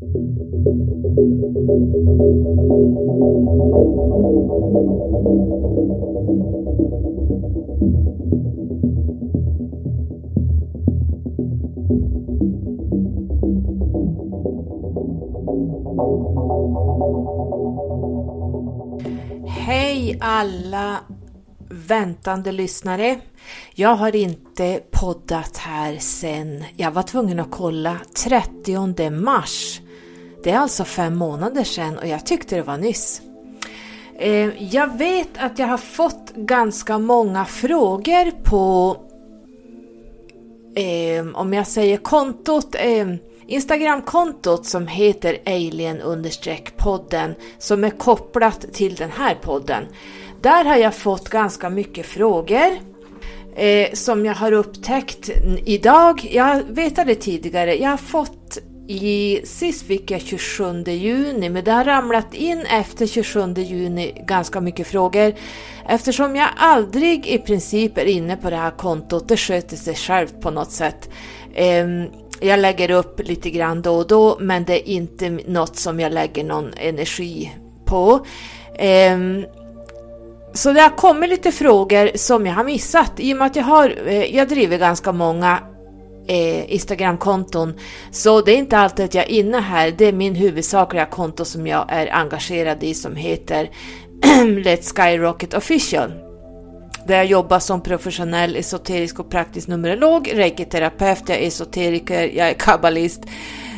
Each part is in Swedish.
Hej alla väntande lyssnare. Jag har inte poddat här sen jag var tvungen att kolla 30 mars. Det är alltså fem månader sedan och jag tyckte det var nyss. Eh, jag vet att jag har fått ganska många frågor på eh, om jag säger kontot eh, Instagramkontot som heter alien-podden som är kopplat till den här podden. Där har jag fått ganska mycket frågor eh, som jag har upptäckt idag. Jag vetade tidigare, jag har fått i, sist fick jag 27 juni, men det har ramlat in efter 27 juni ganska mycket frågor. Eftersom jag aldrig i princip är inne på det här kontot, det sköter sig självt på något sätt. Um, jag lägger upp lite grann då och då, men det är inte något som jag lägger någon energi på. Um, så det har kommit lite frågor som jag har missat i och med att jag har, eh, jag driver ganska många eh, Instagramkonton. Så det är inte alltid att jag är inne här, det är min huvudsakliga konto som jag är engagerad i som heter Let's Skyrocket Official. Där jag jobbar som professionell esoterisk och praktisk numerolog, reiki-terapeut, jag är esoteriker, jag är kabbalist.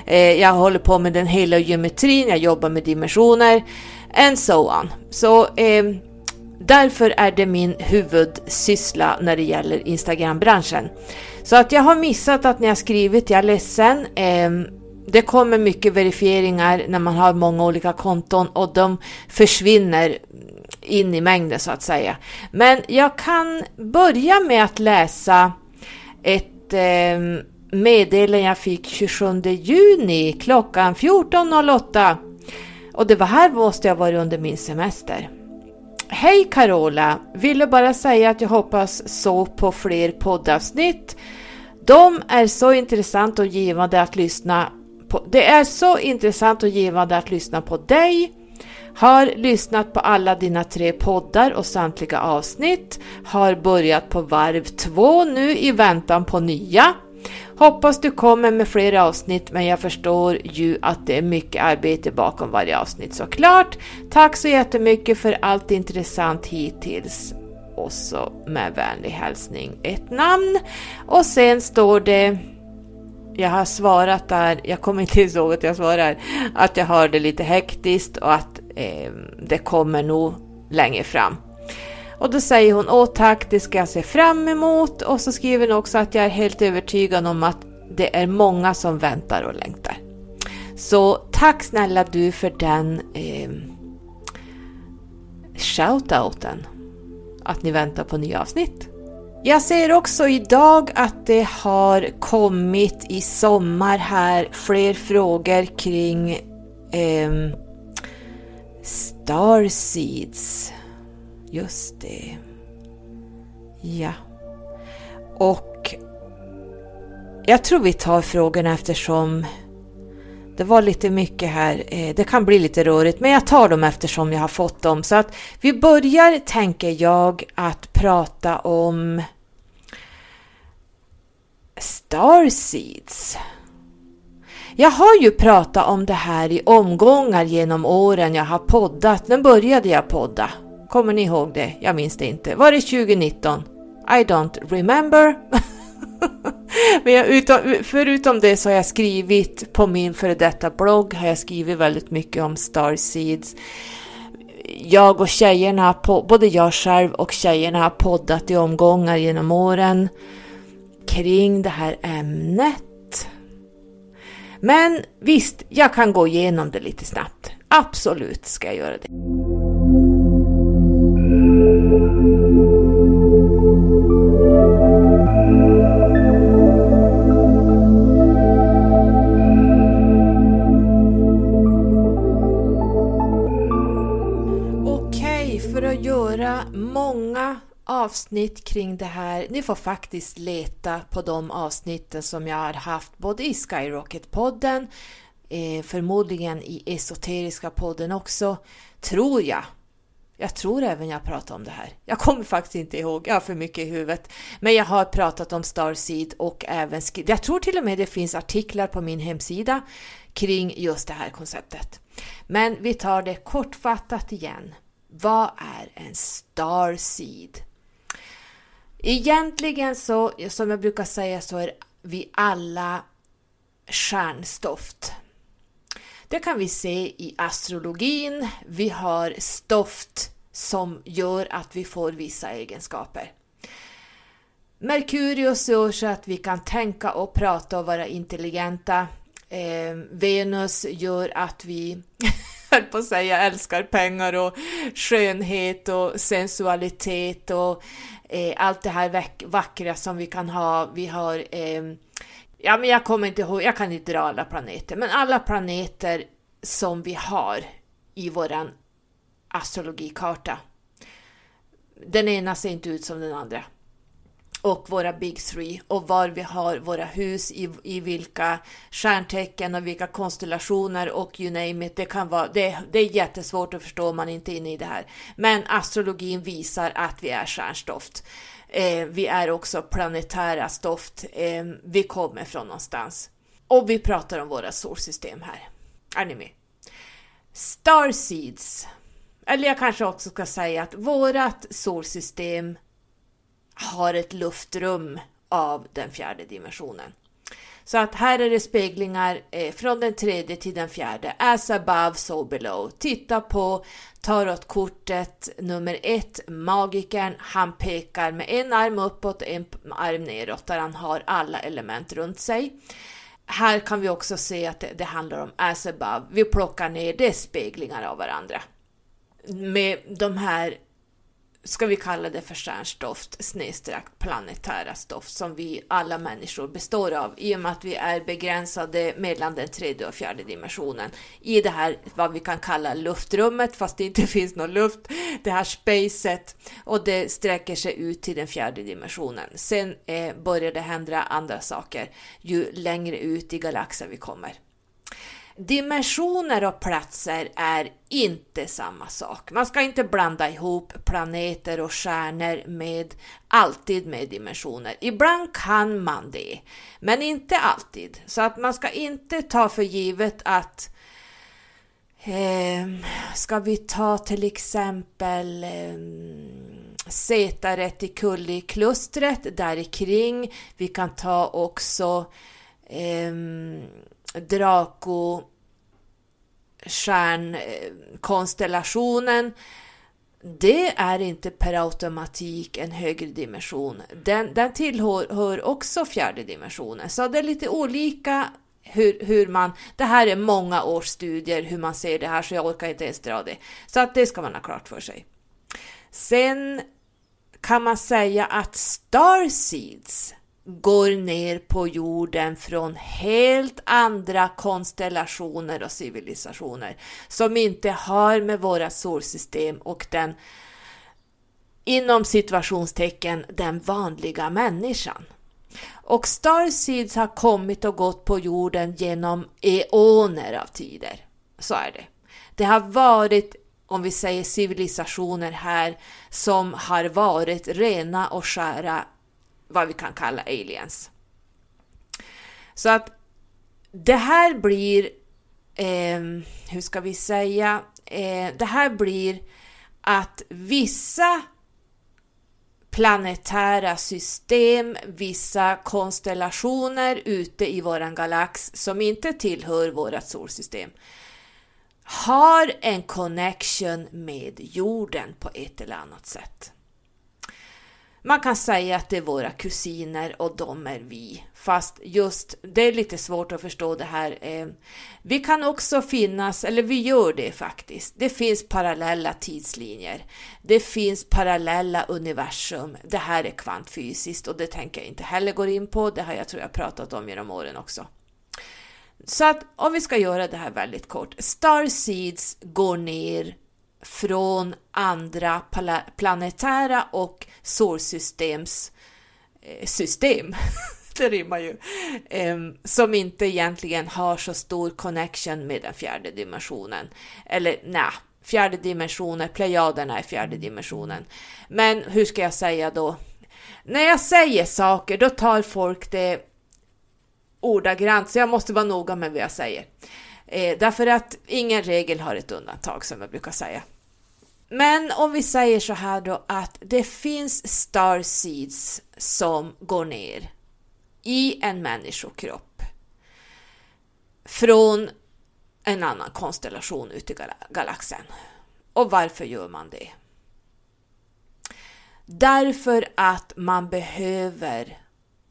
Eh, jag håller på med den hela geometrin, jag jobbar med dimensioner and so on. Så eh, därför är det min huvudsyssla när det gäller Instagram-branschen. Så att jag har missat att ni har skrivit, jag är ledsen. Eh, det kommer mycket verifieringar när man har många olika konton och de försvinner in i mängden så att säga. Men jag kan börja med att läsa ett eh, meddelande jag fick 27 juni klockan 14.08 och det var här måste jag vara under min semester. Hej Carola! Ville bara säga att jag hoppas så på fler poddavsnitt. De är så intressant och givande att lyssna på. Det är så intressant och givande att lyssna på dig har lyssnat på alla dina tre poddar och samtliga avsnitt. Har börjat på varv två nu i väntan på nya. Hoppas du kommer med fler avsnitt men jag förstår ju att det är mycket arbete bakom varje avsnitt såklart. Tack så jättemycket för allt intressant hittills. Och så med vänlig hälsning ett namn. Och sen står det jag har svarat där, jag kommer inte ihåg att jag svarar, att jag har det lite hektiskt och att eh, det kommer nog längre fram. Och då säger hon, åh tack, det ska jag se fram emot. Och så skriver hon också att jag är helt övertygad om att det är många som väntar och längtar. Så tack snälla du för den eh, shoutouten. Att ni väntar på nya avsnitt. Jag ser också idag att det har kommit i sommar här fler frågor kring eh, Starseeds. Just det. Ja. Och jag tror vi tar frågorna eftersom det var lite mycket här. Eh, det kan bli lite rörigt, men jag tar dem eftersom jag har fått dem. Så att vi börjar, tänker jag, att prata om Starseeds. Jag har ju pratat om det här i omgångar genom åren jag har poddat. När började jag podda? Kommer ni ihåg det? Jag minns det inte. Var det 2019? I don't remember. Men jag, utom, förutom det så har jag skrivit på min före detta blogg har jag skrivit väldigt mycket om Starseeds. Jag och tjejerna, både jag själv och tjejerna har poddat i omgångar genom åren kring det här ämnet. Men visst, jag kan gå igenom det lite snabbt. Absolut ska jag göra det. Avsnitt kring det här. Ni får faktiskt leta på de avsnitten som jag har haft både i Skyrocket-podden eh, förmodligen i Esoteriska podden också, tror jag. Jag tror även jag pratat om det här. Jag kommer faktiskt inte ihåg, jag har för mycket i huvudet. Men jag har pratat om Starseed och även skrivit, jag tror till och med det finns artiklar på min hemsida kring just det här konceptet. Men vi tar det kortfattat igen. Vad är en Starseed? Egentligen så, som jag brukar säga, så är vi alla stjärnstoft. Det kan vi se i astrologin. Vi har stoft som gör att vi får vissa egenskaper. Merkurius gör så att vi kan tänka och prata och vara intelligenta. Eh, Venus gör att vi, höll på att säga, älskar pengar och skönhet och sensualitet och eh, allt det här vackra som vi kan ha. Vi har eh, ja, men jag kommer inte ihåg, jag kan inte dra alla planeter, men alla planeter som vi har i våran astrologikarta. Den ena ser inte ut som den andra. Och våra Big Three och var vi har våra hus, i, i vilka stjärntecken och vilka konstellationer och you name it. Det, kan vara, det, det är jättesvårt att förstå om man inte är inne i det här. Men astrologin visar att vi är stjärnstoft. Eh, vi är också planetära stoft. Eh, vi kommer från någonstans. Och vi pratar om våra solsystem här. Är ni med? Starseeds. Eller jag kanske också ska säga att vårat solsystem har ett luftrum av den fjärde dimensionen. Så att här är det speglingar eh, från den tredje till den fjärde. As above, so below. Titta på tarotkortet nummer ett, magikern. Han pekar med en arm uppåt och en arm neråt där han har alla element runt sig. Här kan vi också se att det, det handlar om as above. Vi plockar ner det speglingar av varandra. Med de här ska vi kalla det för stjärnstoft snedstreck planetära stoft som vi alla människor består av i och med att vi är begränsade mellan den tredje och fjärde dimensionen i det här vad vi kan kalla luftrummet fast det inte finns någon luft, det här spacet och det sträcker sig ut till den fjärde dimensionen. Sen eh, börjar det hända andra saker ju längre ut i galaxen vi kommer. Dimensioner och platser är inte samma sak. Man ska inte blanda ihop planeter och stjärnor med alltid med dimensioner. Ibland kan man det, men inte alltid. Så att man ska inte ta för givet att eh, Ska vi ta till exempel eh, Zeta Reticuli klustret där kring. Vi kan ta också eh, Draco stjärnkonstellationen det är inte per automatik en högre dimension. Den, den tillhör också fjärde dimensionen. Så det är lite olika hur, hur man... Det här är många års studier hur man ser det här så jag orkar inte ens dra det. Så att det ska man ha klart för sig. Sen kan man säga att Starseeds går ner på jorden från helt andra konstellationer och civilisationer som inte har med våra solsystem och den inom situationstecken den vanliga människan. Och Starseeds har kommit och gått på jorden genom eoner av tider. Så är det. Det har varit, om vi säger civilisationer här, som har varit rena och skära vad vi kan kalla aliens. Så att det här blir, eh, hur ska vi säga, eh, det här blir att vissa planetära system, vissa konstellationer ute i våran galax som inte tillhör vårt solsystem har en connection med jorden på ett eller annat sätt. Man kan säga att det är våra kusiner och de är vi. Fast just, det är lite svårt att förstå det här. Eh, vi kan också finnas, eller vi gör det faktiskt. Det finns parallella tidslinjer. Det finns parallella universum. Det här är kvantfysiskt och det tänker jag inte heller gå in på. Det har jag tror jag pratat om genom åren också. Så att om vi ska göra det här väldigt kort. Starseeds går ner från andra planetära och solsystems eh, system. det rimmar ju. Som inte egentligen har så stor connection med den fjärde dimensionen. Eller nej, fjärde dimensionen, plejaderna är fjärde dimensionen. Men hur ska jag säga då? När jag säger saker, då tar folk det ordagrant, så jag måste vara noga med vad jag säger. Eh, därför att ingen regel har ett undantag, som jag brukar säga. Men om vi säger så här då att det finns star seeds som går ner i en människokropp från en annan konstellation ute i galaxen. Och varför gör man det? Därför att man behöver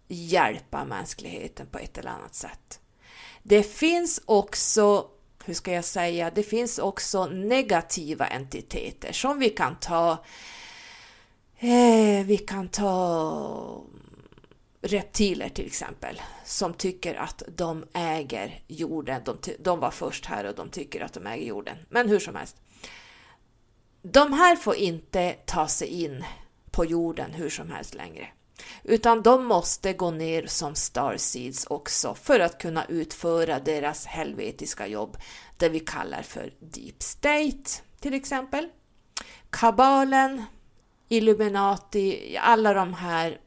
hjälpa mänskligheten på ett eller annat sätt. Det finns också, hur ska jag säga, det finns också negativa entiteter som vi kan ta eh, vi kan ta reptiler till exempel som tycker att de äger jorden. De, de var först här och de tycker att de äger jorden. Men hur som helst. De här får inte ta sig in på jorden hur som helst längre. Utan de måste gå ner som starseeds också för att kunna utföra deras helvetiska jobb, det vi kallar för deep state till exempel. Kabalen, Illuminati, alla de här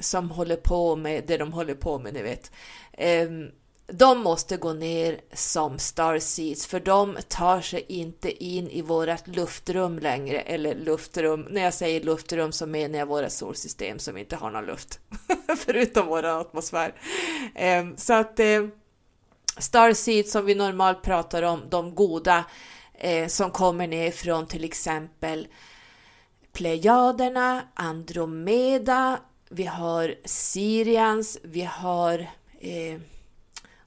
som håller på med det de håller på med, ni vet. Ehm, de måste gå ner som starseeds för de tar sig inte in i vårt luftrum längre. Eller luftrum, när jag säger luftrum så menar jag våra solsystem som inte har någon luft. Förutom vår atmosfär. Ehm, så att eh, starseeds som vi normalt pratar om, de goda eh, som kommer ner från till exempel Plejaderna, Andromeda, vi har Sirians, vi har eh,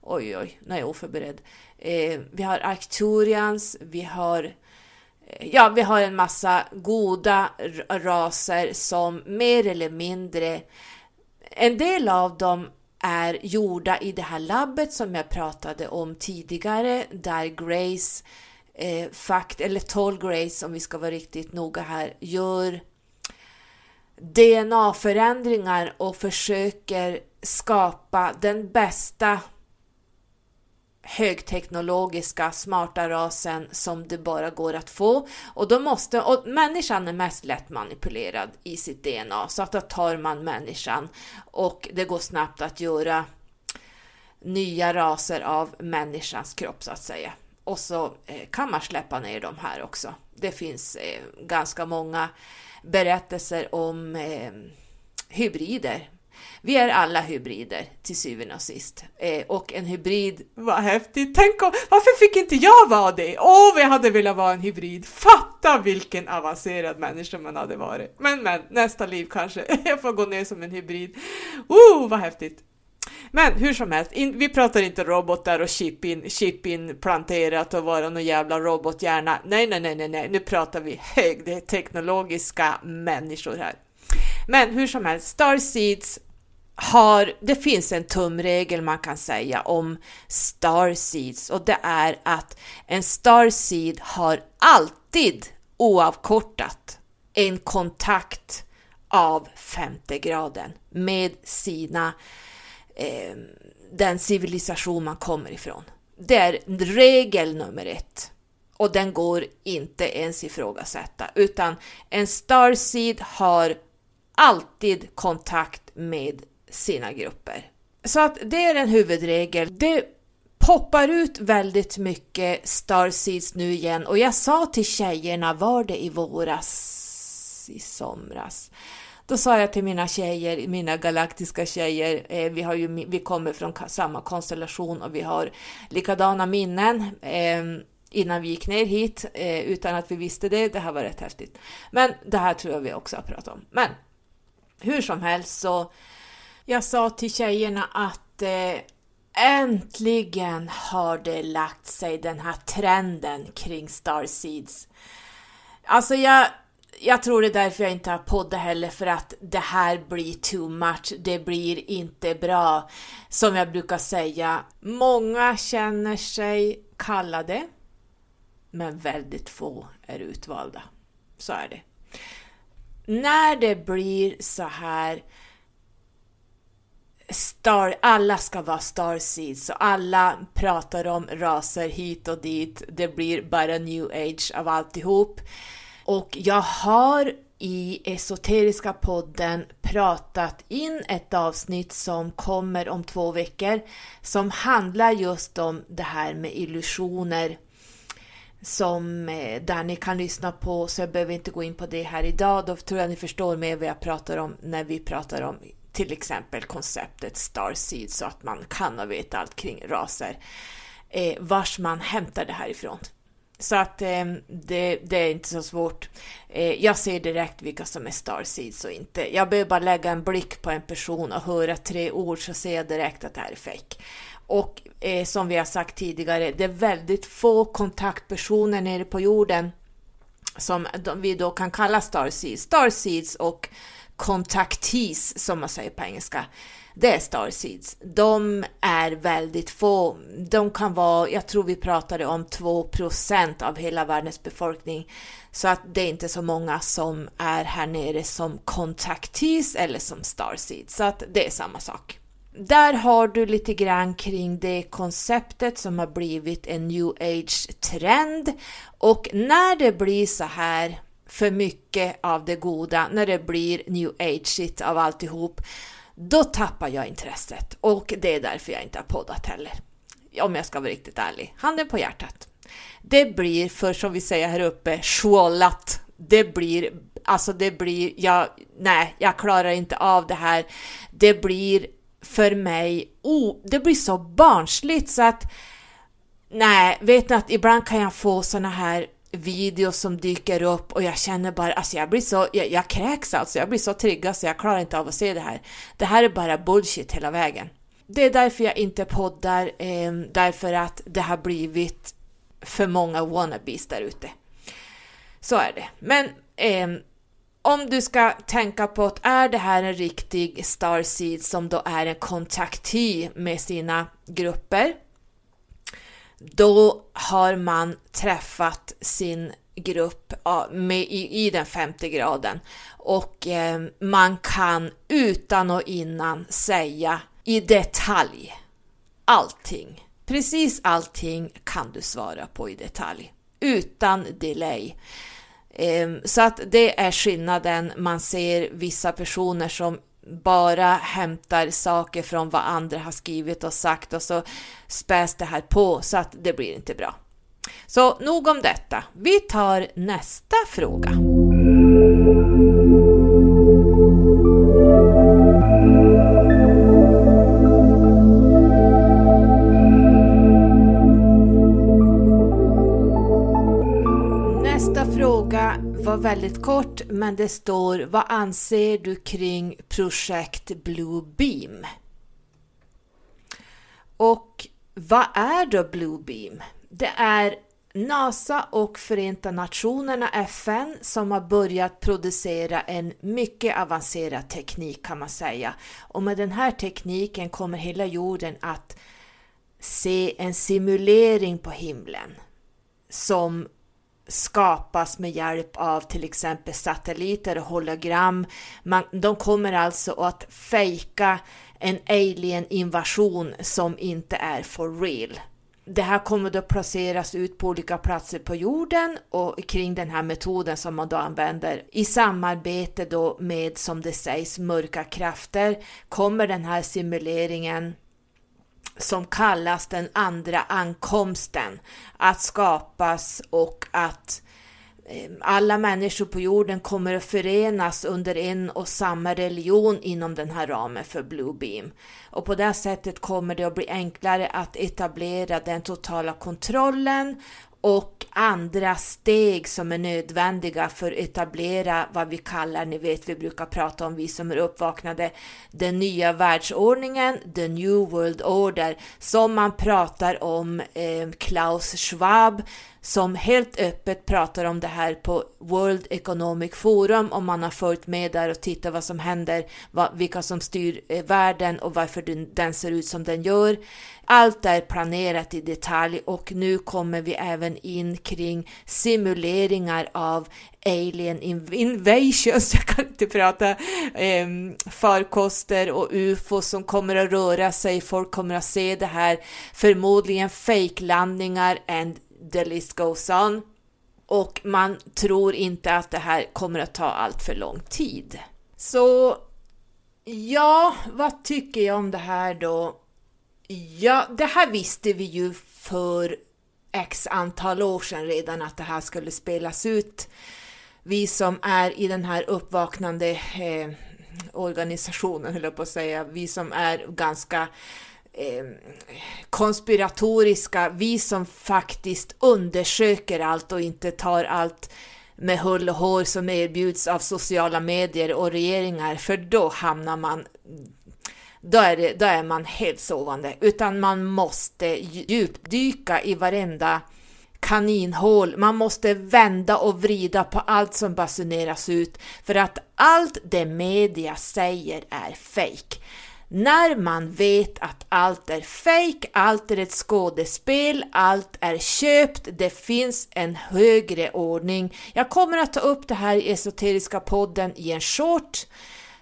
oj oj, nu är jag oförberedd. Eh, vi har Arcturians, vi har eh, Ja, vi har en massa goda raser som mer eller mindre, en del av dem är gjorda i det här labbet som jag pratade om tidigare, där Grace, eh, fakt, eller Toll Grace om vi ska vara riktigt noga här, gör DNA-förändringar och försöker skapa den bästa högteknologiska, smarta rasen som det bara går att få. Och då måste, och människan är mest lätt manipulerad i sitt DNA, så att då tar man människan och det går snabbt att göra nya raser av människans kropp så att säga. Och så eh, kan man släppa ner de här också. Det finns eh, ganska många berättelser om eh, hybrider vi är alla hybrider till syvende och sist. Eh, och en hybrid, vad häftigt! Tänk om, varför fick inte jag vara det? Åh, oh, jag hade velat vara en hybrid! Fatta vilken avancerad människa man hade varit! Men, men, nästa liv kanske. jag får gå ner som en hybrid. Oh, vad häftigt! Men hur som helst, in, vi pratar inte robotar och chip in, chip in planterat och vara någon jävla robothjärna. Nej, nej, nej, nej, nej, nu pratar vi högteknologiska människor här. Men hur som helst, Starseeds har, det finns en tumregel man kan säga om starseeds och det är att en starseed har alltid oavkortat en kontakt av femte graden med sina, eh, den civilisation man kommer ifrån. Det är regel nummer ett och den går inte ens ifrågasätta utan en starseed har alltid kontakt med sina grupper. Så att det är en huvudregel. Det poppar ut väldigt mycket Starseeds nu igen och jag sa till tjejerna, var det i våras, i somras? Då sa jag till mina tjejer, mina galaktiska tjejer, eh, vi, har ju, vi kommer från samma konstellation och vi har likadana minnen eh, innan vi gick ner hit eh, utan att vi visste det. Det här var rätt häftigt. Men det här tror jag vi också har pratat om. Men hur som helst så jag sa till tjejerna att eh, äntligen har det lagt sig den här trenden kring Starseeds. Alltså jag, jag tror det är därför jag inte har poddat heller, för att det här blir too much. Det blir inte bra. Som jag brukar säga, många känner sig kallade, men väldigt få är utvalda. Så är det. När det blir så här Star, alla ska vara starseeds och alla pratar om raser hit och dit. Det blir bara new age av alltihop. Och jag har i Esoteriska podden pratat in ett avsnitt som kommer om två veckor som handlar just om det här med illusioner som eh, där ni kan lyssna på så jag behöver inte gå in på det här idag. Då tror jag ni förstår mer vad jag pratar om när vi pratar om till exempel konceptet Starseed så att man kan och vet allt kring raser. Eh, vars man hämtar det här ifrån. Så att eh, det, det, är inte så svårt. Eh, jag ser direkt vilka som är starseeds och inte. Jag behöver bara lägga en blick på en person och höra tre ord så ser jag direkt att det här är fejk. Och eh, som vi har sagt tidigare, det är väldigt få kontaktpersoner nere på jorden som vi då kan kalla starseeds. Starseeds och kontaktis som man säger på engelska det är starseeds. De är väldigt få. De kan vara, jag tror vi pratade om 2% av hela världens befolkning. Så att det är inte så många som är här nere som kontaktis eller som starseeds. Så att det är samma sak. Där har du lite grann kring det konceptet som har blivit en new age-trend. Och när det blir så här för mycket av det goda, när det blir new age av alltihop, då tappar jag intresset och det är därför jag inte har poddat heller. Om jag ska vara riktigt ärlig. Handen på hjärtat. Det blir, för som vi säger här uppe, svållat. Det blir, alltså det blir, jag, nej, jag klarar inte av det här. Det blir för mig, oh, det blir så barnsligt så att nej, vet ni att ibland kan jag få såna här videos som dyker upp och jag känner bara, alltså jag blir så, jag, jag kräks alltså, jag blir så triggad så jag klarar inte av att se det här. Det här är bara bullshit hela vägen. Det är därför jag inte poddar, eh, därför att det har blivit för många wannabes där ute. Så är det. Men eh, om du ska tänka på att är det här en riktig starseed som då är en kontakty med sina grupper då har man träffat sin grupp med, i, i den femte graden och eh, man kan utan och innan säga i detalj allting. Precis allting kan du svara på i detalj utan delay. Ehm, så att det är skillnaden. Man ser vissa personer som bara hämtar saker från vad andra har skrivit och sagt och så späs det här på så att det blir inte bra. Så nog om detta. Vi tar nästa fråga. Var väldigt kort, men det står Vad anser du kring projekt Blue Beam? Och vad är då Blue Beam? Det är NASA och Förenta Nationerna, FN, som har börjat producera en mycket avancerad teknik kan man säga. Och med den här tekniken kommer hela jorden att se en simulering på himlen som skapas med hjälp av till exempel satelliter och hologram. Man, de kommer alltså att fejka en alien-invasion som inte är for real. Det här kommer då placeras ut på olika platser på jorden och kring den här metoden som man då använder i samarbete då med, som det sägs, mörka krafter kommer den här simuleringen som kallas den andra ankomsten att skapas och att eh, alla människor på jorden kommer att förenas under en och samma religion inom den här ramen för Blue Beam. Och på det sättet kommer det att bli enklare att etablera den totala kontrollen och andra steg som är nödvändiga för att etablera vad vi kallar, ni vet vi brukar prata om vi som är uppvaknade, den nya världsordningen, the new world order, som man pratar om eh, Klaus Schwab som helt öppet pratar om det här på World Economic Forum om man har följt med där och tittat vad som händer, vad, vilka som styr eh, världen och varför den, den ser ut som den gör. Allt är planerat i detalj och nu kommer vi även även in kring simuleringar av alien invasions, jag kan inte prata, eh, farkoster och ufo som kommer att röra sig, folk kommer att se det här, förmodligen fejklandningar and the list goes on. Och man tror inte att det här kommer att ta allt för lång tid. Så ja, vad tycker jag om det här då? Ja, det här visste vi ju för x antal år sedan redan att det här skulle spelas ut. Vi som är i den här uppvaknande eh, organisationen, höll jag på att säga, vi som är ganska eh, konspiratoriska, vi som faktiskt undersöker allt och inte tar allt med hull och hår som erbjuds av sociala medier och regeringar, för då hamnar man då är, det, då är man helt sovande, utan man måste djupdyka i varenda kaninhål. Man måste vända och vrida på allt som basuneras ut för att allt det media säger är fake. När man vet att allt är fake, allt är ett skådespel, allt är köpt, det finns en högre ordning. Jag kommer att ta upp det här i Esoteriska podden i en short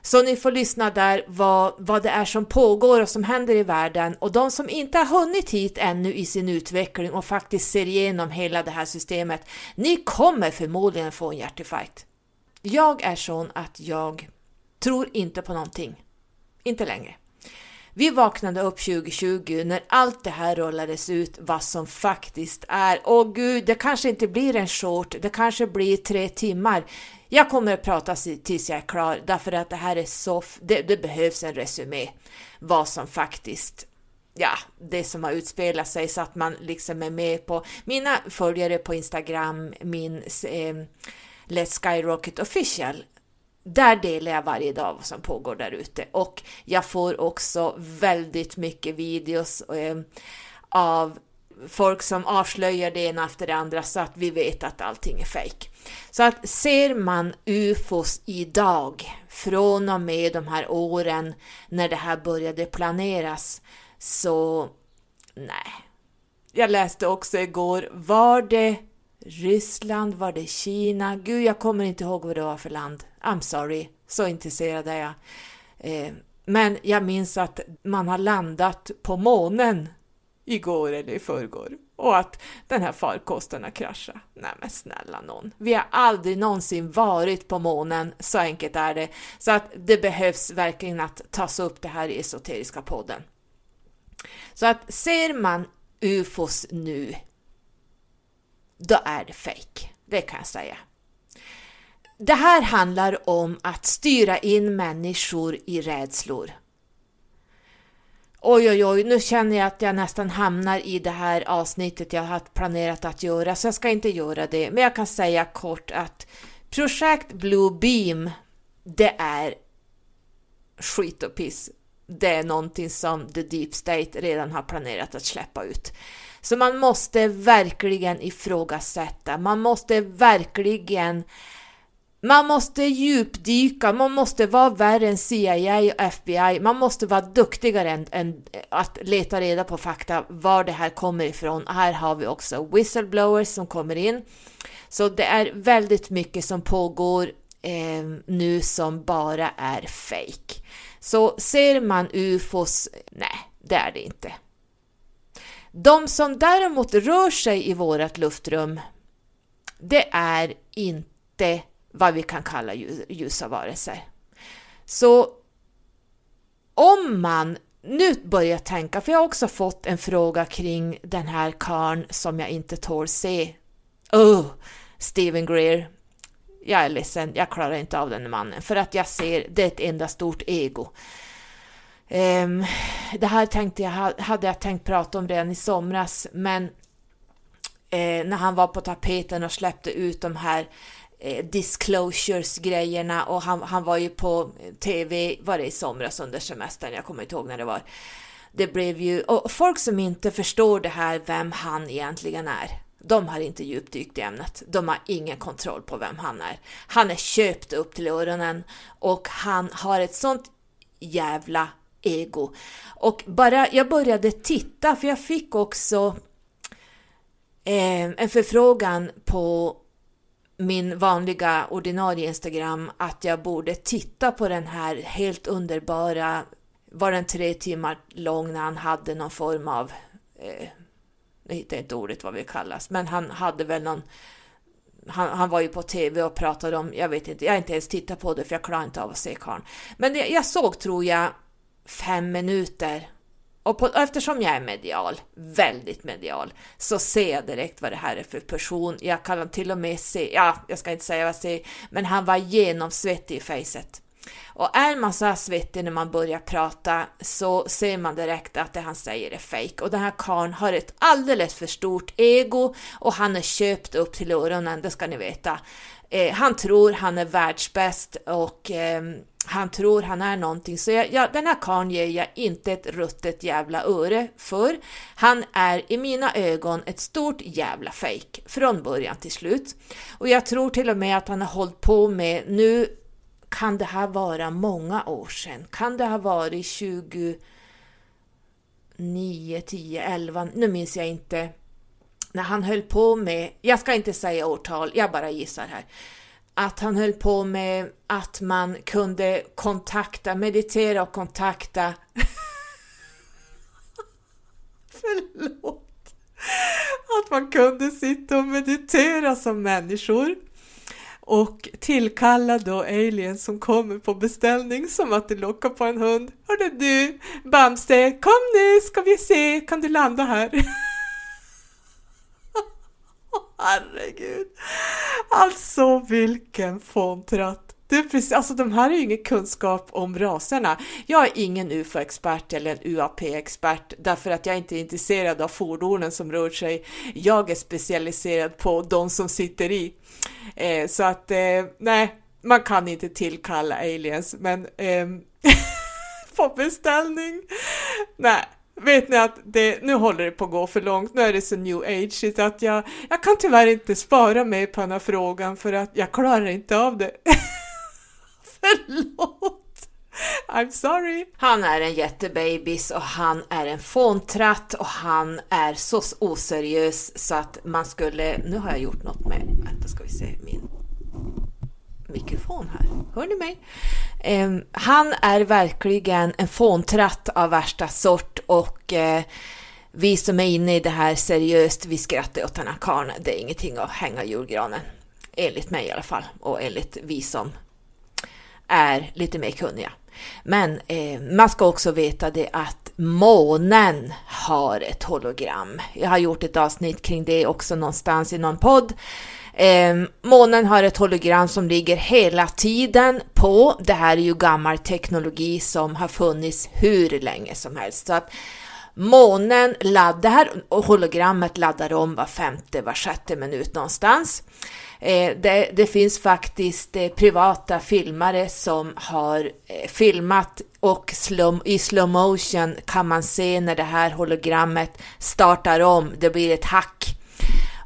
så ni får lyssna där vad, vad det är som pågår och som händer i världen och de som inte har hunnit hit ännu i sin utveckling och faktiskt ser igenom hela det här systemet, ni kommer förmodligen få en hjärtinfarkt. Jag är sån att jag tror inte på någonting. Inte längre. Vi vaknade upp 2020 när allt det här rullades ut vad som faktiskt är. Åh gud, det kanske inte blir en short, det kanske blir tre timmar. Jag kommer att prata tills jag är klar därför att det här är så, det, det behövs en resumé vad som faktiskt ja, det som har utspelat sig så att man liksom är med på mina följare på Instagram, min eh, Let's Skyrocket official. Där delar jag varje dag vad som pågår där ute och jag får också väldigt mycket videos eh, av folk som avslöjar det ena efter det andra så att vi vet att allting är fejk. Så att ser man UFOs idag, från och med de här åren när det här började planeras, så nej. Jag läste också igår, var det Ryssland, var det Kina? Gud, jag kommer inte ihåg vad det var för land. I'm sorry, så intresserad är jag. Eh, men jag minns att man har landat på månen igår eller i förrgår och att den här farkosten har kraschat. Nej men snälla någon. Vi har aldrig någonsin varit på månen, så enkelt är det. Så att det behövs verkligen att tas upp det här i Esoteriska podden. Så att ser man UFOs nu, då är det fake. Det kan jag säga. Det här handlar om att styra in människor i rädslor. Oj, oj, oj, nu känner jag att jag nästan hamnar i det här avsnittet jag har planerat att göra, så jag ska inte göra det. Men jag kan säga kort att projekt Blue Beam, det är skit och piss. Det är någonting som The Deep State redan har planerat att släppa ut. Så man måste verkligen ifrågasätta, man måste verkligen man måste djupdyka, man måste vara värre än CIA och FBI, man måste vara duktigare än, än, att leta reda på fakta, var det här kommer ifrån. Här har vi också whistleblowers som kommer in. Så det är väldigt mycket som pågår eh, nu som bara är fake. Så ser man ufos, nej, det är det inte. De som däremot rör sig i vårt luftrum, det är inte vad vi kan kalla ljusa varelser. Så om man nu börjar tänka, för jag har också fått en fråga kring den här karn som jag inte tål se. Oh, Stephen Greer. Jag är ledsen, jag klarar inte av den mannen för att jag ser det är ett enda stort ego. Ehm, det här tänkte jag, hade jag tänkt prata om redan i somras, men eh, när han var på tapeten och släppte ut de här eh, disclosures-grejerna och han, han var ju på TV, var det i somras under semestern, jag kommer inte ihåg när det var. Det blev ju, och folk som inte förstår det här, vem han egentligen är, de har inte djupdykt i ämnet. De har ingen kontroll på vem han är. Han är köpt upp till öronen och han har ett sånt jävla ego. Och bara jag började titta, för jag fick också eh, en förfrågan på min vanliga ordinarie Instagram att jag borde titta på den här helt underbara, var den tre timmar lång när han hade någon form av, eh, jag hittar inte ordet vad vi kallas, men han hade väl någon han, han, var ju på tv och pratade om, jag vet inte, jag har inte ens tittat på det för jag klarar inte av att se karln. Men det, jag såg, tror jag, fem minuter. Och på, eftersom jag är medial, väldigt medial, så ser jag direkt vad det här är för person. Jag kan till och med se, ja, jag ska inte säga vad jag ser, men han var genomsvettig i facet. Och är man så här svettig när man börjar prata så ser man direkt att det han säger är fake. Och den här karln har ett alldeles för stort ego och han är köpt upp till öronen, det ska ni veta. Eh, han tror han är världsbäst och eh, han tror han är någonting. Så jag, jag, den här karln ger jag inte ett ruttet jävla öre för. Han är i mina ögon ett stort jävla fejk. från början till slut. Och jag tror till och med att han har hållit på med, nu kan det här vara många år sedan? Kan det ha varit 29, 10, 11, nu minns jag inte, när han höll på med, jag ska inte säga årtal, jag bara gissar här, att han höll på med att man kunde kontakta, meditera och kontakta Förlåt! Att man kunde sitta och meditera som människor och tillkalla då aliens som kommer på beställning som att det lockar på en hund. Hörde du, Bamse, kom nu ska vi se, kan du landa här? Herregud. Alltså vilken fåntratt. Precis, alltså de här är ju ingen kunskap om raserna. Jag är ingen UFO-expert eller en UAP-expert därför att jag inte är intresserad av fordonen som rör sig. Jag är specialiserad på de som sitter i. Eh, så att, eh, nej, man kan inte tillkalla aliens, men eh, på beställning, nej. Vet ni att det, nu håller det på att gå för långt, nu är det så new age att jag, jag kan tyvärr inte spara mig på den här frågan för att jag klarar inte av det. Förlåt! I'm sorry! Han är en jättebabys och han är en fåntratt och han är så oseriös så att man skulle... Nu har jag gjort något med... Vänta ska vi se min mikrofon här. Hör ni mig? Eh, han är verkligen en fåntratt av värsta sort och eh, vi som är inne i det här seriöst, vi skrattar åt den här karln. Det är ingenting att hänga julgranen. Enligt mig i alla fall och enligt vi som är lite mer kunniga. Men eh, man ska också veta det att månen har ett hologram. Jag har gjort ett avsnitt kring det också någonstans i någon podd. Eh, månen har ett hologram som ligger hela tiden på. Det här är ju gammal teknologi som har funnits hur länge som helst. Så att månen laddar, det här hologrammet laddar om var femte, var sjätte minut någonstans. Eh, det, det, finns faktiskt eh, privata filmare som har eh, filmat och slum, i slow motion kan man se när det här hologrammet startar om, det blir ett hack.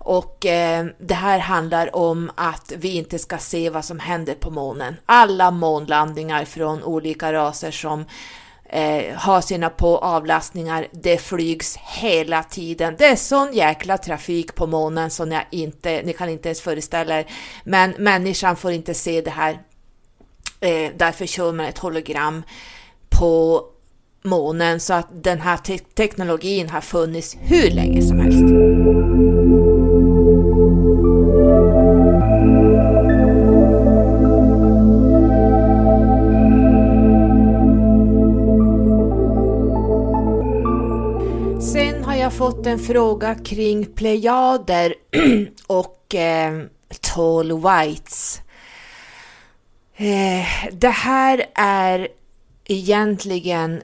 Och eh, det här handlar om att vi inte ska se vad som händer på månen. Alla månlandningar från olika raser som eh, har sina på avlastningar. Det flygs hela tiden. Det är sån jäkla trafik på månen som jag inte, ni kan inte ens föreställa er. Men människan får inte se det här. Eh, därför kör man ett hologram på månen så att den här te teknologin har funnits hur länge som helst. Fått en fråga kring plejader och eh, tall whites. Eh, det här är egentligen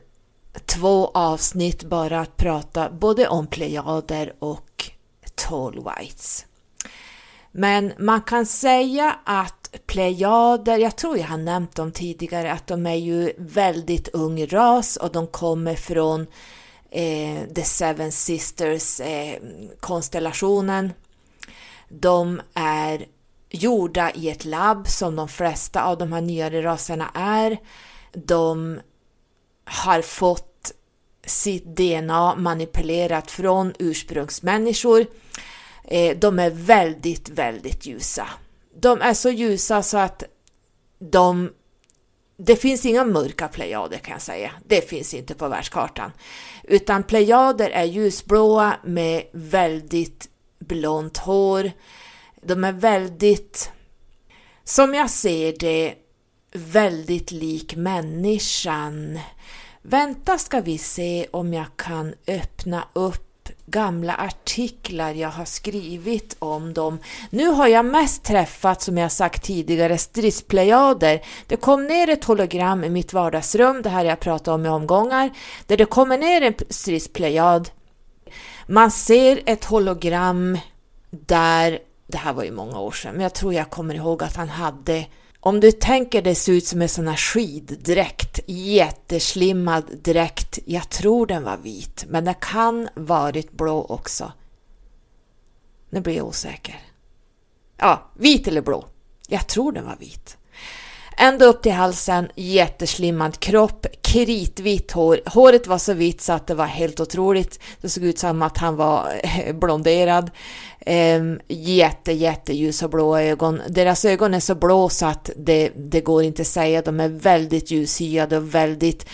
två avsnitt bara att prata både om plejader och tall whites. Men man kan säga att plejader, jag tror jag har nämnt dem tidigare, att de är ju väldigt ung ras och de kommer från eh, The Seven Sisters-konstellationen. Eh, de är gjorda i ett labb som de flesta av de här nyare raserna är. De har fått sitt DNA manipulerat från ursprungsmänniskor. Eh, de är väldigt, väldigt ljusa. De är så ljusa så att de det finns inga mörka plejader kan jag säga. Det finns inte på världskartan. Utan plejader är ljusblåa med väldigt blont hår. De är väldigt, som jag ser det, väldigt lik människan. Vänta ska vi se om jag kan öppna upp gamla artiklar jag har skrivit om dem. Nu har jag mest träffat, som jag sagt tidigare, stridsplejader. Det kom ner ett hologram i mitt vardagsrum, det här jag pratat om i omgångar, där det kommer ner en stridsplejad. Man ser ett hologram där, det här var ju många år sedan, men jag tror jag kommer ihåg att han hade om du tänker det ser ut som en sån här skiddräkt, jätteslimmad dräkt. Jag tror den var vit, men den kan varit blå också. Nu blir jag osäker. Ja, vit eller blå. Jag tror den var vit. Ända upp till halsen, jätteslimmad kropp, kritvitt hår. Håret var så vitt så att det var helt otroligt. Det såg ut som att han var blonderad eh, jätte, jätteljusa blåa ögon. Deras ögon är så blå så att det, det går inte att säga. De är väldigt ljushyade och väldigt...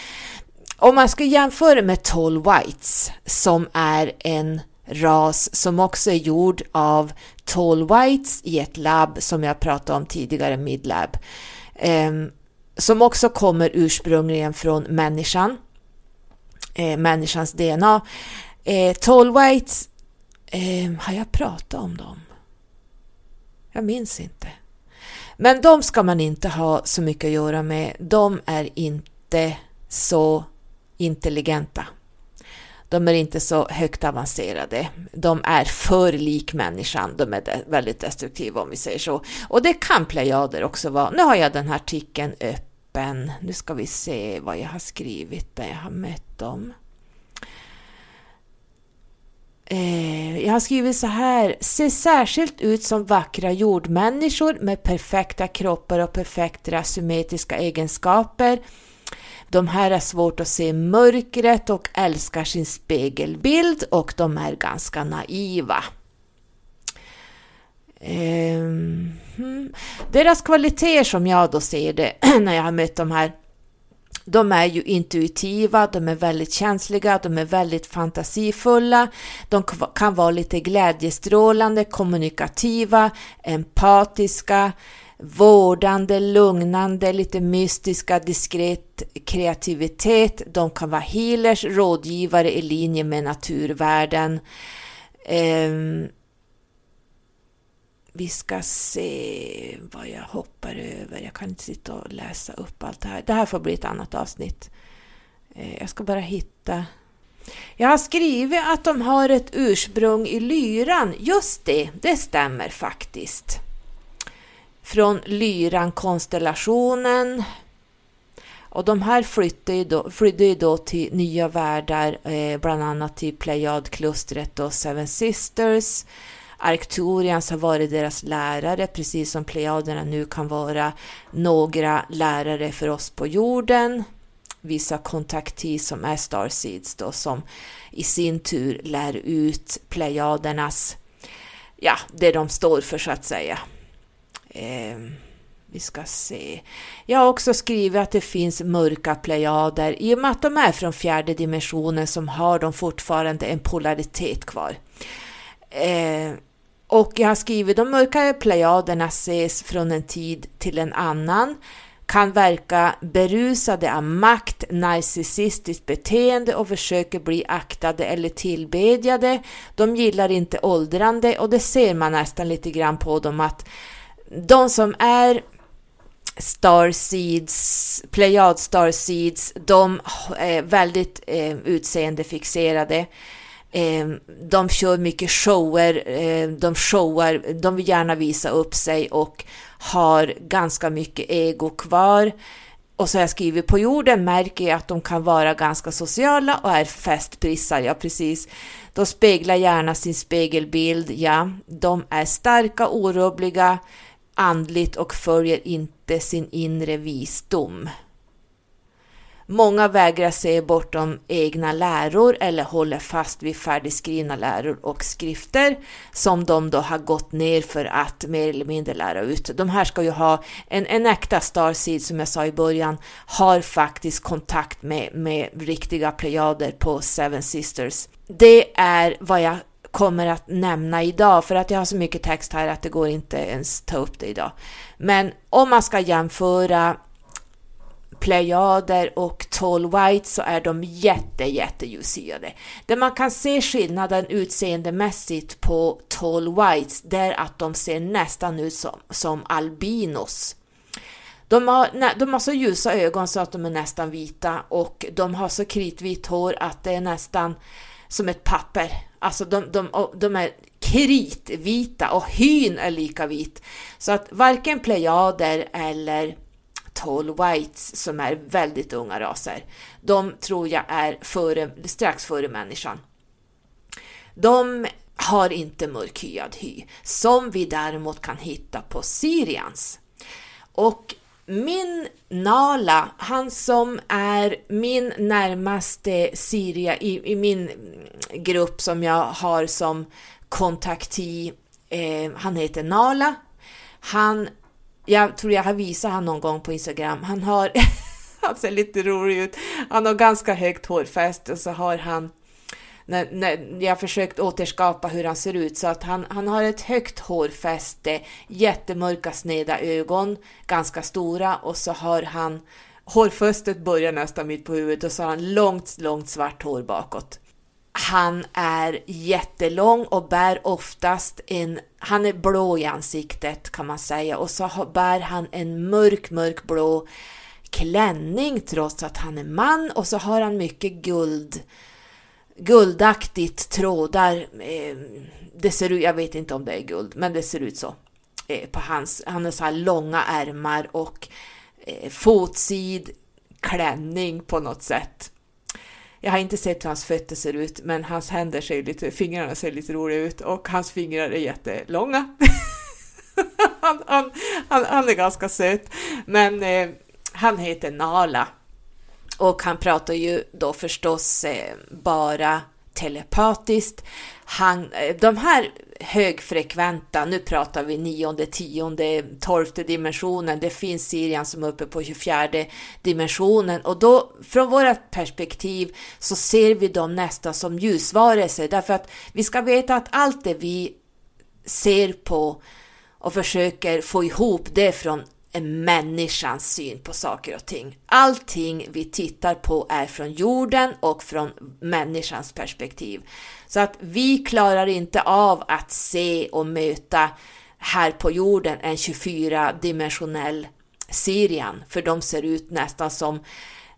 Om man ska jämföra med Tall Whites som är en ras som också är gjord av Tall Whites i ett labb som jag pratade om tidigare, Midlab. eh, som också kommer ursprungligen från människan, eh, människans DNA. Eh, Tall Whites Eh, har jag pratat om dem? Jag minns inte. Men de ska man inte ha så mycket att göra med. De är inte så intelligenta. De är inte så högt avancerade. De är för lik människan. De är väldigt destruktiva om vi säger så. Och det kan plejader också vara. Nu har jag den här artikeln öppen. Nu ska vi se vad jag har skrivit där jag har mött dem. Eh, jag har skrivit så här, ser särskilt ut som vackra jordmänniskor med perfekta kroppar och perfekta symmetriska egenskaper. De här är svårt att se mörkret och älskar sin spegelbild och de är ganska naiva. Eh, Deras kvaliteter som jag då ser det när jag har mött de här de är ju intuitiva, de är väldigt känsliga, de är väldigt fantasifulla, de kan vara lite glädjestrålande, kommunikativa, empatiska, vårdande, lugnande, lite mystiska, diskret kreativitet. De kan vara healers, rådgivare i linje med naturvärden. Um, ehm, vi ska se vad jag hoppar över. Jag kan inte sitta och läsa upp allt det här. Det här får bli ett annat avsnitt. Eh, jag ska bara hitta. Jag har skrivit att de har ett ursprung i lyran. Just det, det stämmer faktiskt. Från lyran-konstellationen. Och de här flydde ju då, flydde ju då till nya världar, eh, bland annat till Plejadklustret och Seven Sisters. Arcturians har varit deras lärare, precis som Plejaderna nu kan vara några lärare för oss på jorden. Vissa kontaktis som är Starseeds då, som i sin tur lär ut Plejadernas, ja, det de står för så att säga. Eh, vi ska se. Jag har också skrivit att det finns mörka plejader i och med att de är från fjärde dimensionen som har de fortfarande en polaritet kvar. Eh, och jag har skrivit de mörka plejaderna ses från en tid till en annan, kan verka berusade av makt, narcissistiskt beteende och försöker bli aktade eller tillbedjade. De gillar inte åldrande och det ser man nästan lite grann på dem att de som är Starseeds, Plejad Starseeds, de är väldigt eh, utseendefixerade. Ehm, de kör mycket shower, ehm, de showar, de vill gärna visa upp sig och har ganska mycket ego kvar. Och så har jag skrivit på jorden märker jag att de kan vara ganska sociala och är festprissar, ja precis. De speglar gärna sin spegelbild, ja. De är starka, orubbliga, andligt och följer inte sin inre visdom. Många vägrar se bortom egna läror eller håller fast vid färdigskrivna läror och skrifter som de då har gått ner för att mer eller mindre lära ut. De här ska ju ha en, en äkta Starseed som jag sa i början, har faktiskt kontakt med, med riktiga plejader på Seven Sisters. Det är vad jag kommer att nämna idag för att jag har så mycket text här att det går inte ens ta upp det idag. Men om man ska jämföra Plejader och Tall White så är de jätte, jätte ljushyade. Det man kan se skillnaden utseendemässigt på Tall Whites, det är att de ser nästan ut som, som albinos. De har, de har så ljusa ögon så att de är nästan vita och de har så kritvitt hår att det är nästan som ett papper. Alltså de, de, de är kritvita och hyn är lika vit. Så att varken plejader eller tall whites som är väldigt unga raser, de tror jag är före, strax före människan. De har inte mörkhyad hy, som vi däremot kan hitta på Syrians. Och min Nala, han som är min närmaste Syria i, i min grupp som jag har som kontakti, eh, han heter Nala. Han, jag tror jag har visat honom någon gång på Instagram, han har, han ser lite rolig ut, han har ganska högt hårfäste och så har han när, när jag försökt återskapa hur han ser ut så att han, han har ett högt hårfäste, jättemörka sneda ögon, ganska stora och så har han hårfästet börjar nästan mitt på huvudet och så har han långt, långt svart hår bakåt. Han är jättelång och bär oftast en, han är blå i ansiktet kan man säga och så bär han en mörk, mörk blå klänning trots att han är man och så har han mycket guld guldaktigt trådar. Eh, det ser ut, jag vet inte om det är guld, men det ser ut så. Eh, på hans, han har så här långa ärmar och eh, fotsid klänning på något sätt. Jag har inte sett hur hans fötter ser ut, men hans händer ser lite, fingrarna ser lite roliga ut och hans fingrar är jättelånga. han, han, han, han, är ganska söt, men eh, han heter Nala och han pratar ju då förstås eh, bara telepatiskt. Han, eh, de här högfrekventa, nu pratar vi nionde, tionde, tolfte dimensionen, det finns Sirian som är uppe på 24 dimensionen. Och då från vårt perspektiv så ser vi dem nästan som ljusvarelser. Därför att vi ska veta att allt det vi ser på och försöker få ihop det från människans syn på saker och ting. Allting vi tittar på är från jorden och från människans perspektiv. Så att vi klarar inte av att se och möta här på jorden en 24-dimensionell Sirian, för de ser ut nästan som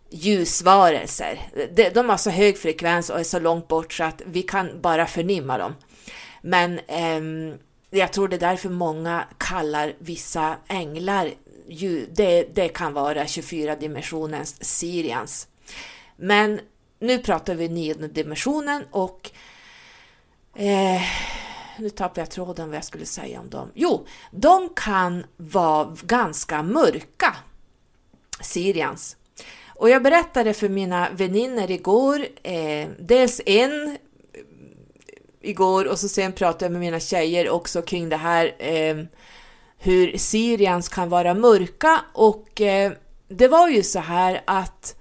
ljusvarelser. De har så hög frekvens och är så långt bort så att vi kan bara förnimma dem. Men eh, jag tror det är därför många kallar vissa änglar, det, det kan vara 24 dimensionens Sirians. Men nu pratar vi nionde dimensionen och eh, nu tappar jag tråden vad jag skulle säga om dem. Jo, de kan vara ganska mörka, Sirians. Och jag berättade för mina väninnor igår, eh, dels en eh, igår och så sen pratade jag med mina tjejer också kring det här eh, hur Syrians kan vara mörka och eh, det var ju så här att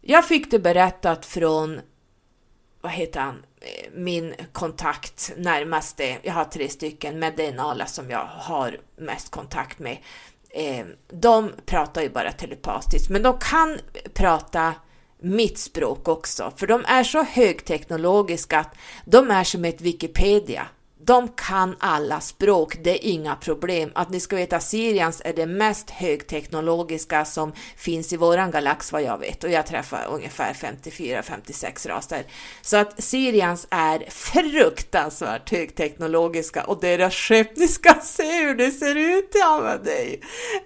jag fick det berättat från, vad heter han, eh, min kontakt närmaste, jag har tre stycken, men det är Nala som jag har mest kontakt med. Eh, de pratar ju bara telepatiskt, men de kan prata mitt språk också, för de är så högteknologiska att de är som ett Wikipedia. De kan alla språk, det är inga problem. Att ni ska veta, Sirians är det mest högteknologiska som finns i våran galax vad jag vet och jag träffar ungefär 54-56 raser. Så att Sirians är fruktansvärt högteknologiska och deras skepp, ni ska se hur det ser ut! Ja, men det, är,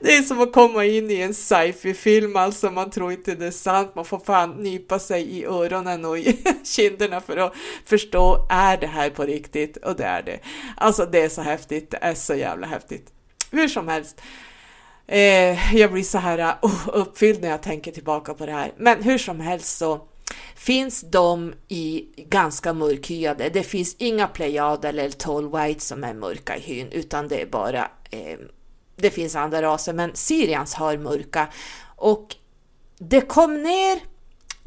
det är som att komma in i en sci-fi-film, alltså man tror inte det är sant, man får fan nypa sig i öronen och i kinderna för att förstå, är det här på riktigt? Och det är det. Alltså det är så häftigt, det är så jävla häftigt. Hur som helst. Eh, jag blir så här uh, uppfylld när jag tänker tillbaka på det här. Men hur som helst så finns de i ganska mörkhyade. Det finns inga plejader eller tall white som är mörka i hyn, utan det är bara eh, det finns andra raser, men Syrians har mörka. Och det kom ner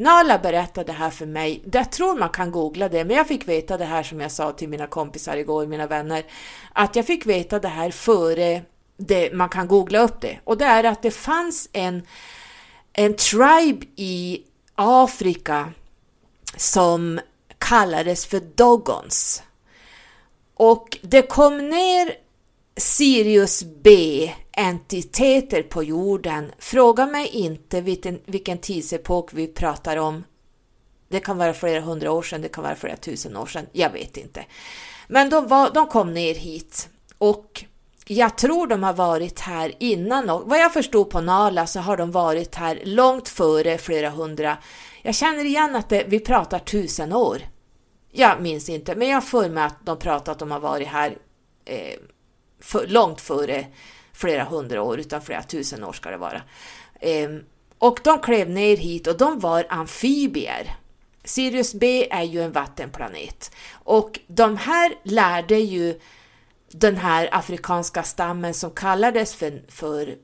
Nala berättade det här för mig. Jag tror man kan googla det, men jag fick veta det här som jag sa till mina kompisar igår, mina vänner, att jag fick veta det här före det, man kan googla upp det. Och det är att det fanns en, en tribe i Afrika som kallades för Dogons. Och det kom ner Sirius B entiteter på jorden. Fråga mig inte vilken, vilken tidsepok vi pratar om. Det kan vara flera hundra år sedan, det kan vara flera tusen år sedan, jag vet inte. Men de, var, de kom ner hit och jag tror de har varit här innan. Och vad jag förstod på Nala så har de varit här långt före flera hundra. Jag känner igen att det, vi pratar tusen år. Jag minns inte, men jag får mig att de pratar att de har varit här eh, för, långt före flera hundra år, utan flera tusen år ska det vara. Ehm, och de klev ner hit och de var amfibier. Sirius B är ju en vattenplanet och de här lärde ju den här afrikanska stammen som kallades för, för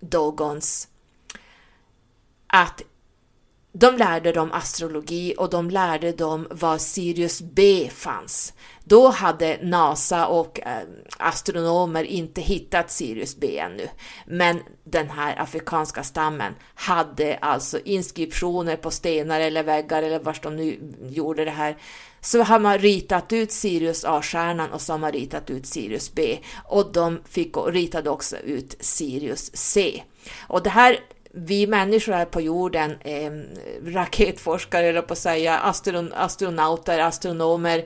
Dogons att de lärde dem astrologi och de lärde dem var Sirius B fanns. Då hade NASA och eh, astronomer inte hittat Sirius B ännu, men den här afrikanska stammen hade alltså inskriptioner på stenar eller väggar eller vart de nu gjorde det här. Så har man ritat ut Sirius A-stjärnan och så har man ritat ut Sirius B och de fick och ritade också ut Sirius C. Och det här vi människor här på jorden, eh, raketforskare eller på att säga, astron astronauter, astronomer,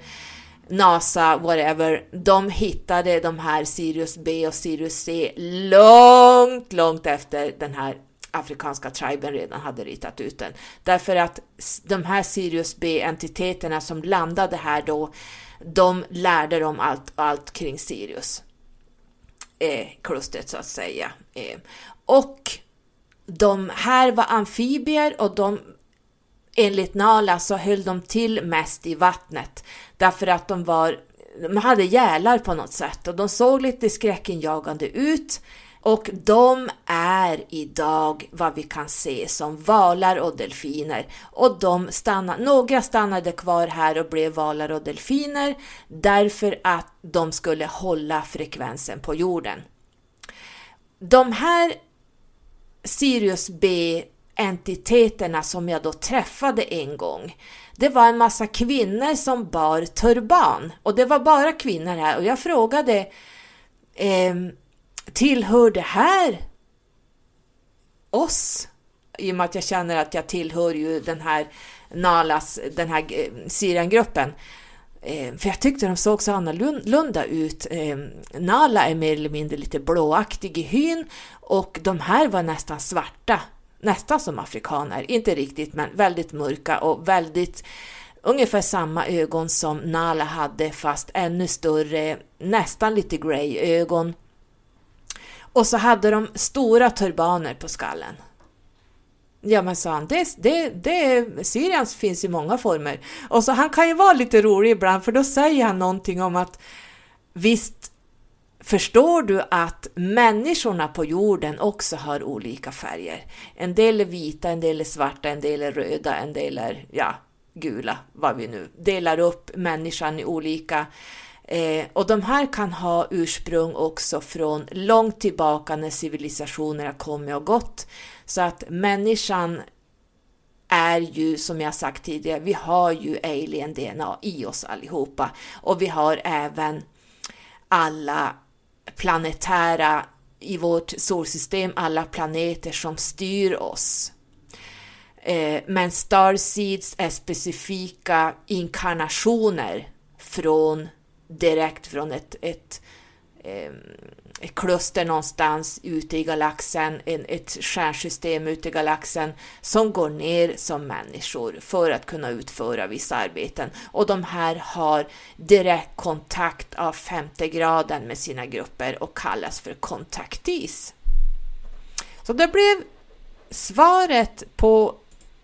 NASA, whatever, de hittade de här Sirius B och Sirius C långt, långt efter den här afrikanska triben redan hade ritat ut den. Därför att de här Sirius B-entiteterna som landade här då, de lärde dem allt, allt kring Sirius. Eh, klustret så att säga. Eh, och de här var amfibier och de enligt Nala så höll de till mest i vattnet. Därför att de var de hade gälar på något sätt och de såg lite skräckinjagande ut. Och de är idag vad vi kan se som valar och delfiner. Och de stannade, några stannade kvar här och blev valar och delfiner därför att de skulle hålla frekvensen på jorden. De här Sirius B-entiteterna som jag då träffade en gång, det var en massa kvinnor som bar turban och det var bara kvinnor här och jag frågade eh, tillhör det här oss? I och med att jag känner att jag tillhör ju den här Nalas, den här eh, Syriangruppen. Eh, för jag tyckte de såg så annorlunda ut. Eh, Nala är mer eller mindre lite blåaktig i hyn och de här var nästan svarta, nästan som afrikaner, inte riktigt men väldigt mörka och väldigt ungefär samma ögon som Nala hade fast ännu större, nästan lite grey ögon. Och så hade de stora turbaner på skallen. Ja men sa han, det, det, det, Syrians finns i många former. Och så han kan ju vara lite rolig ibland för då säger han någonting om att visst förstår du att människorna på jorden också har olika färger. En del är vita, en del är svarta, en del är röda, en del är ja, gula, vad vi nu delar upp människan i olika Eh, och de här kan ha ursprung också från långt tillbaka när civilisationer har kommit och gått. Så att människan är ju, som jag sagt tidigare, vi har ju alien-DNA i oss allihopa. Och vi har även alla planetära i vårt solsystem, alla planeter som styr oss. Eh, men starseeds är specifika inkarnationer från direkt från ett, ett, ehm, ett kluster någonstans ute i galaxen, ett stjärnsystem ute i galaxen som går ner som människor för att kunna utföra vissa arbeten. Och de här har direkt kontakt av femte graden med sina grupper och kallas för kontaktis. Så det blev svaret på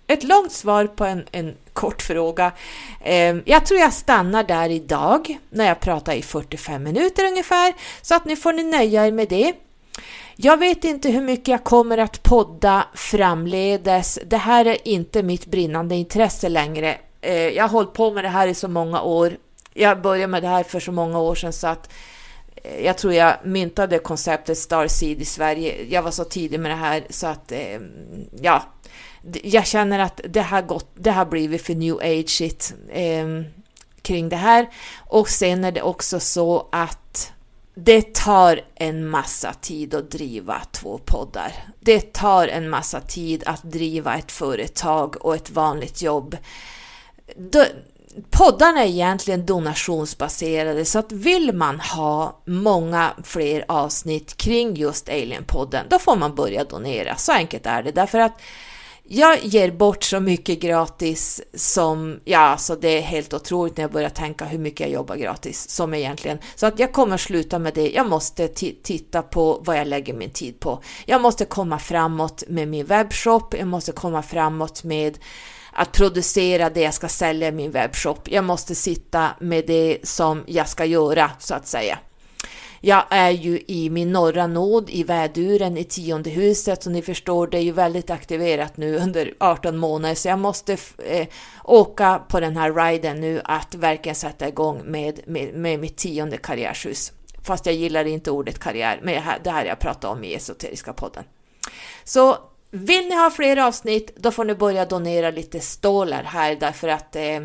ett långt svar på en, en kort fråga. Ehm, jag tror jag stannar där idag när jag pratar i 45 minuter ungefär, så att nu får ni nöja er med det. Jag vet inte hur mycket jag kommer att podda framledes. Det här är inte mitt brinnande intresse längre. Ehm, jag har hållit på med det här i så många år. Jag började med det här för så många år sedan så att eh, jag tror jag myntade konceptet Starseed i Sverige. Jag var så tidig med det här så att ehm, ja, jag känner att det har, gått, det har blivit för new age eh, kring det här. Och sen är det också så att det tar en massa tid att driva två poddar. Det tar en massa tid att driva ett företag och ett vanligt jobb. Poddarna är egentligen donationsbaserade så att vill man ha många fler avsnitt kring just Alien-podden, då får man börja donera. Så enkelt är det därför att jag ger bort så mycket gratis som, ja alltså det är helt otroligt när jag börjar tänka hur mycket jag jobbar gratis som egentligen. Så att jag kommer sluta med det. Jag måste titta på vad jag lägger min tid på. Jag måste komma framåt med min webbshop. Jag måste komma framåt med att producera det jag ska sälja i min webbshop. Jag måste sitta med det som jag ska göra så att säga. Jag är ju i min norra nåd i väduren i tionde huset, så ni förstår, det är ju väldigt aktiverat nu under 18 månader, så jag måste eh, åka på den här riden nu att verkligen sätta igång med, med, med mitt tionde karriärshus. Fast jag gillar inte ordet karriär, men det här jag pratar om i Esoteriska podden. Så vill ni ha fler avsnitt, då får ni börja donera lite stålar här, därför att eh,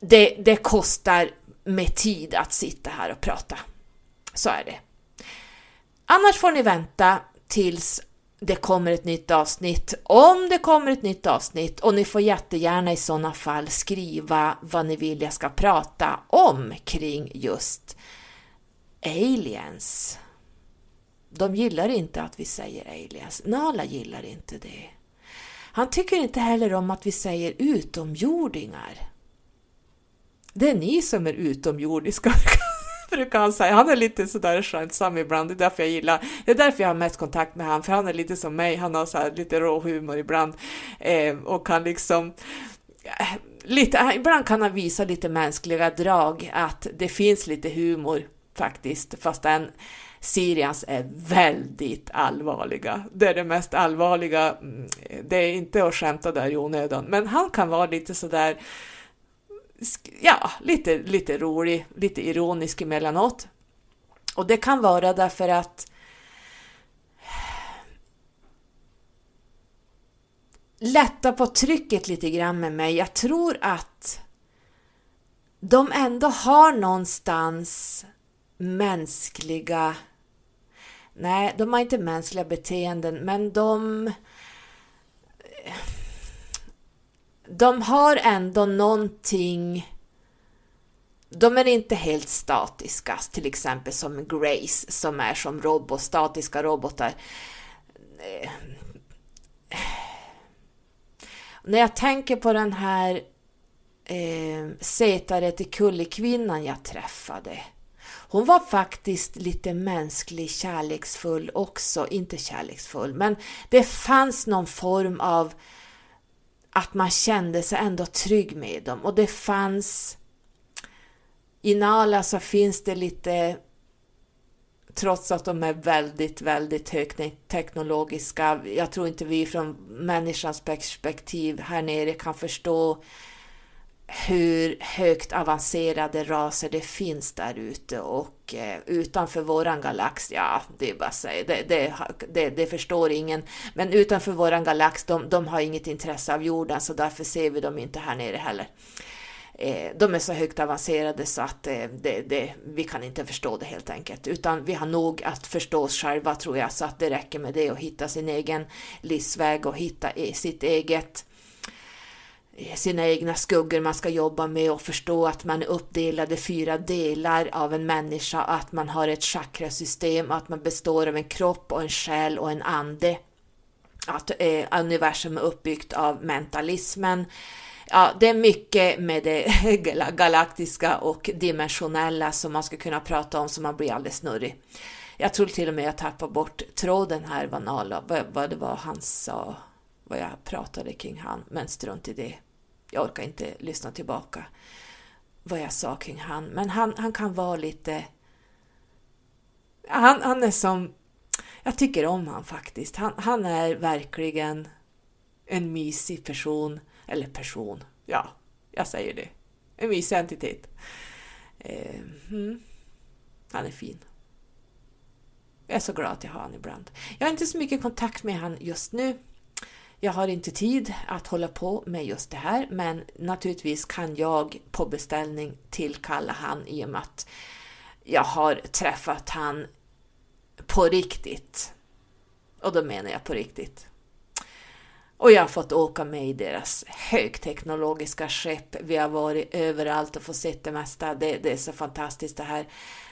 det, det kostar med tid att sitta här och prata. Så är det. Annars får ni vänta tills det kommer ett nytt avsnitt, om det kommer ett nytt avsnitt och ni får jättegärna i sådana fall skriva vad ni vill jag ska prata om kring just aliens. De gillar inte att vi säger aliens. Nala gillar inte det. Han tycker inte heller om att vi säger utomjordingar. Det är ni som är utomjordiska, brukar han säga. Han är lite sådär skämtsam ibland, det är därför jag gillar, det är därför jag har mest kontakt med honom, för han är lite som mig, han har så här lite rå humor ibland eh, och kan liksom eh, Lite, eh, ibland kan han visa lite mänskliga drag, att det finns lite humor faktiskt, fast den Sirians är väldigt allvarliga. Det är det mest allvarliga. Mm, det är inte att skämta där i onödan, men han kan vara lite sådär ja, lite, lite rolig, lite ironisk emellanåt. Och det kan vara därför att lätta på trycket lite grann med mig. Jag tror att de ändå har någonstans mänskliga... Nej, de har inte mänskliga beteenden, men de de har ändå någonting de är inte helt statiska, till exempel som Grace som är som robot, statiska robotar. Eh, när jag tänker på den här eh, Setare till Kullekvinnan jag träffade. Hon var faktiskt lite mänsklig, kärleksfull också. Inte kärleksfull, men det fanns någon form av att man kände sig ändå trygg med dem. Och det fanns... I Nala så finns det lite trots att de är väldigt, väldigt högteknologiska. Jag tror inte vi från människans perspektiv här nere kan förstå hur högt avancerade raser det finns där ute och eh, utanför våran galax, ja, det är bara att säga, det, det, det, det, förstår ingen. Men utanför våran galax, de, de har inget intresse av jorden så därför ser vi dem inte här nere heller. Eh, de är så högt avancerade så att eh, det, vi kan inte förstå det helt enkelt, utan vi har nog att förstå oss själva tror jag, så att det räcker med det och hitta sin egen livsväg och hitta sitt eget sina egna skuggor man ska jobba med och förstå att man är uppdelad i fyra delar av en människa, att man har ett chakrasystem, att man består av en kropp och en själ och en ande. Att eh, universum är uppbyggt av mentalismen, ja, det är mycket med det galaktiska och dimensionella som man ska kunna prata om så man blir alldeles snurrig. Jag tror till och med jag tappade bort tråden här vad, Nala, vad, vad det var han sa, vad jag pratade kring han, men strunt i det. Jag orkar inte lyssna tillbaka vad jag sa kring han, men han, han kan vara lite... Han, han är som... Jag tycker om han faktiskt. Han, han är verkligen en mysig person, eller person, ja, jag säger det. En mysig entitet. Eh, mm. Han är fin. Jag är så glad att jag har honom ibland. Jag har inte så mycket kontakt med honom just nu. Jag har inte tid att hålla på med just det här, men naturligtvis kan jag på beställning tillkalla han i och med att jag har träffat han på riktigt. Och då menar jag på riktigt. Och jag har fått åka med i deras högteknologiska skepp. Vi har varit överallt och fått se det mesta. Det, det är så fantastiskt det här.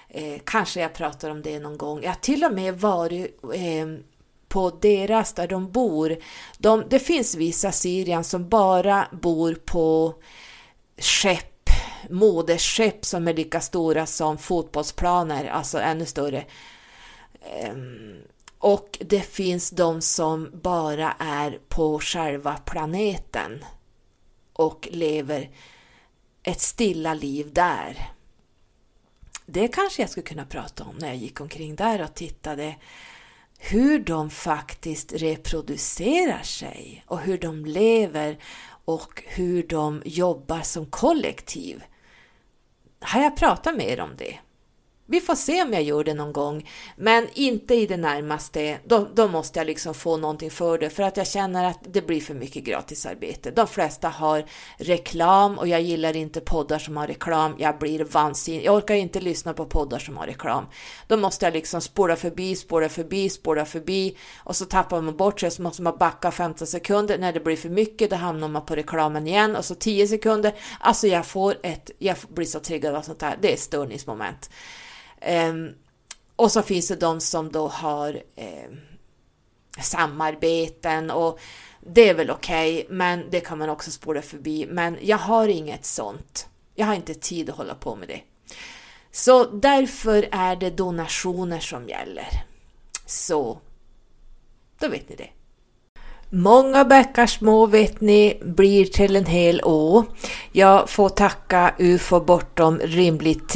Eh, kanske jag pratar om det någon gång. Jag har till och med varit eh, på deras, där de bor. De, det finns vissa Syrien som bara bor på skepp, moderskepp som är lika stora som fotbollsplaner, alltså ännu större. Um, och det finns de som bara är på själva planeten och lever ett stilla liv där. Det kanske jag skulle kunna prata om när jag gick omkring där och tittade hur de faktiskt reproducerar sig och hur de lever och hur de jobbar som kollektiv. Har jag pratat med er om det? Vi får se om jag gör det någon gång, men inte i det närmaste. Då, då, måste jag liksom få någonting för det, för att jag känner att det blir för mycket gratisarbete. De flesta har reklam och jag gillar inte poddar som har reklam. Jag blir vansinnig. Jag orkar inte lyssna på poddar som har reklam. Då måste jag liksom spåra förbi, spåra förbi, spåra förbi och så tappar man bort sig så måste man backa 15 sekunder. När det blir för mycket, då hamnar man på reklamen igen och så 10 sekunder. Alltså jag får ett, jag blir så triggad av sånt här. Det är störningsmoment. Ehm, och så finns det de som då har eh, samarbeten och det är väl okej, okay, men det kan man också spola förbi. Men jag har inget sånt. Jag har inte tid att hålla på med det. Så därför är det donationer som gäller. Så, då vet ni det. Många bäckar små vet ni blir till en hel å. Jag får tacka UFO bortom rimligt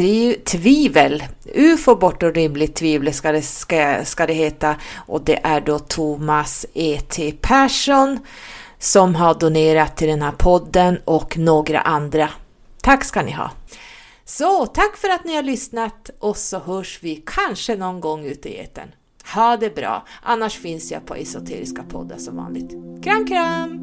tvivel. UFO bortom rimligt tvivel ska det, ska, ska det heta och det är då Thomas E.T. Persson som har donerat till den här podden och några andra. Tack ska ni ha! Så tack för att ni har lyssnat och så hörs vi kanske någon gång ute i etern. Ha det bra, annars finns jag på Esoteriska podden som vanligt. Kram kram!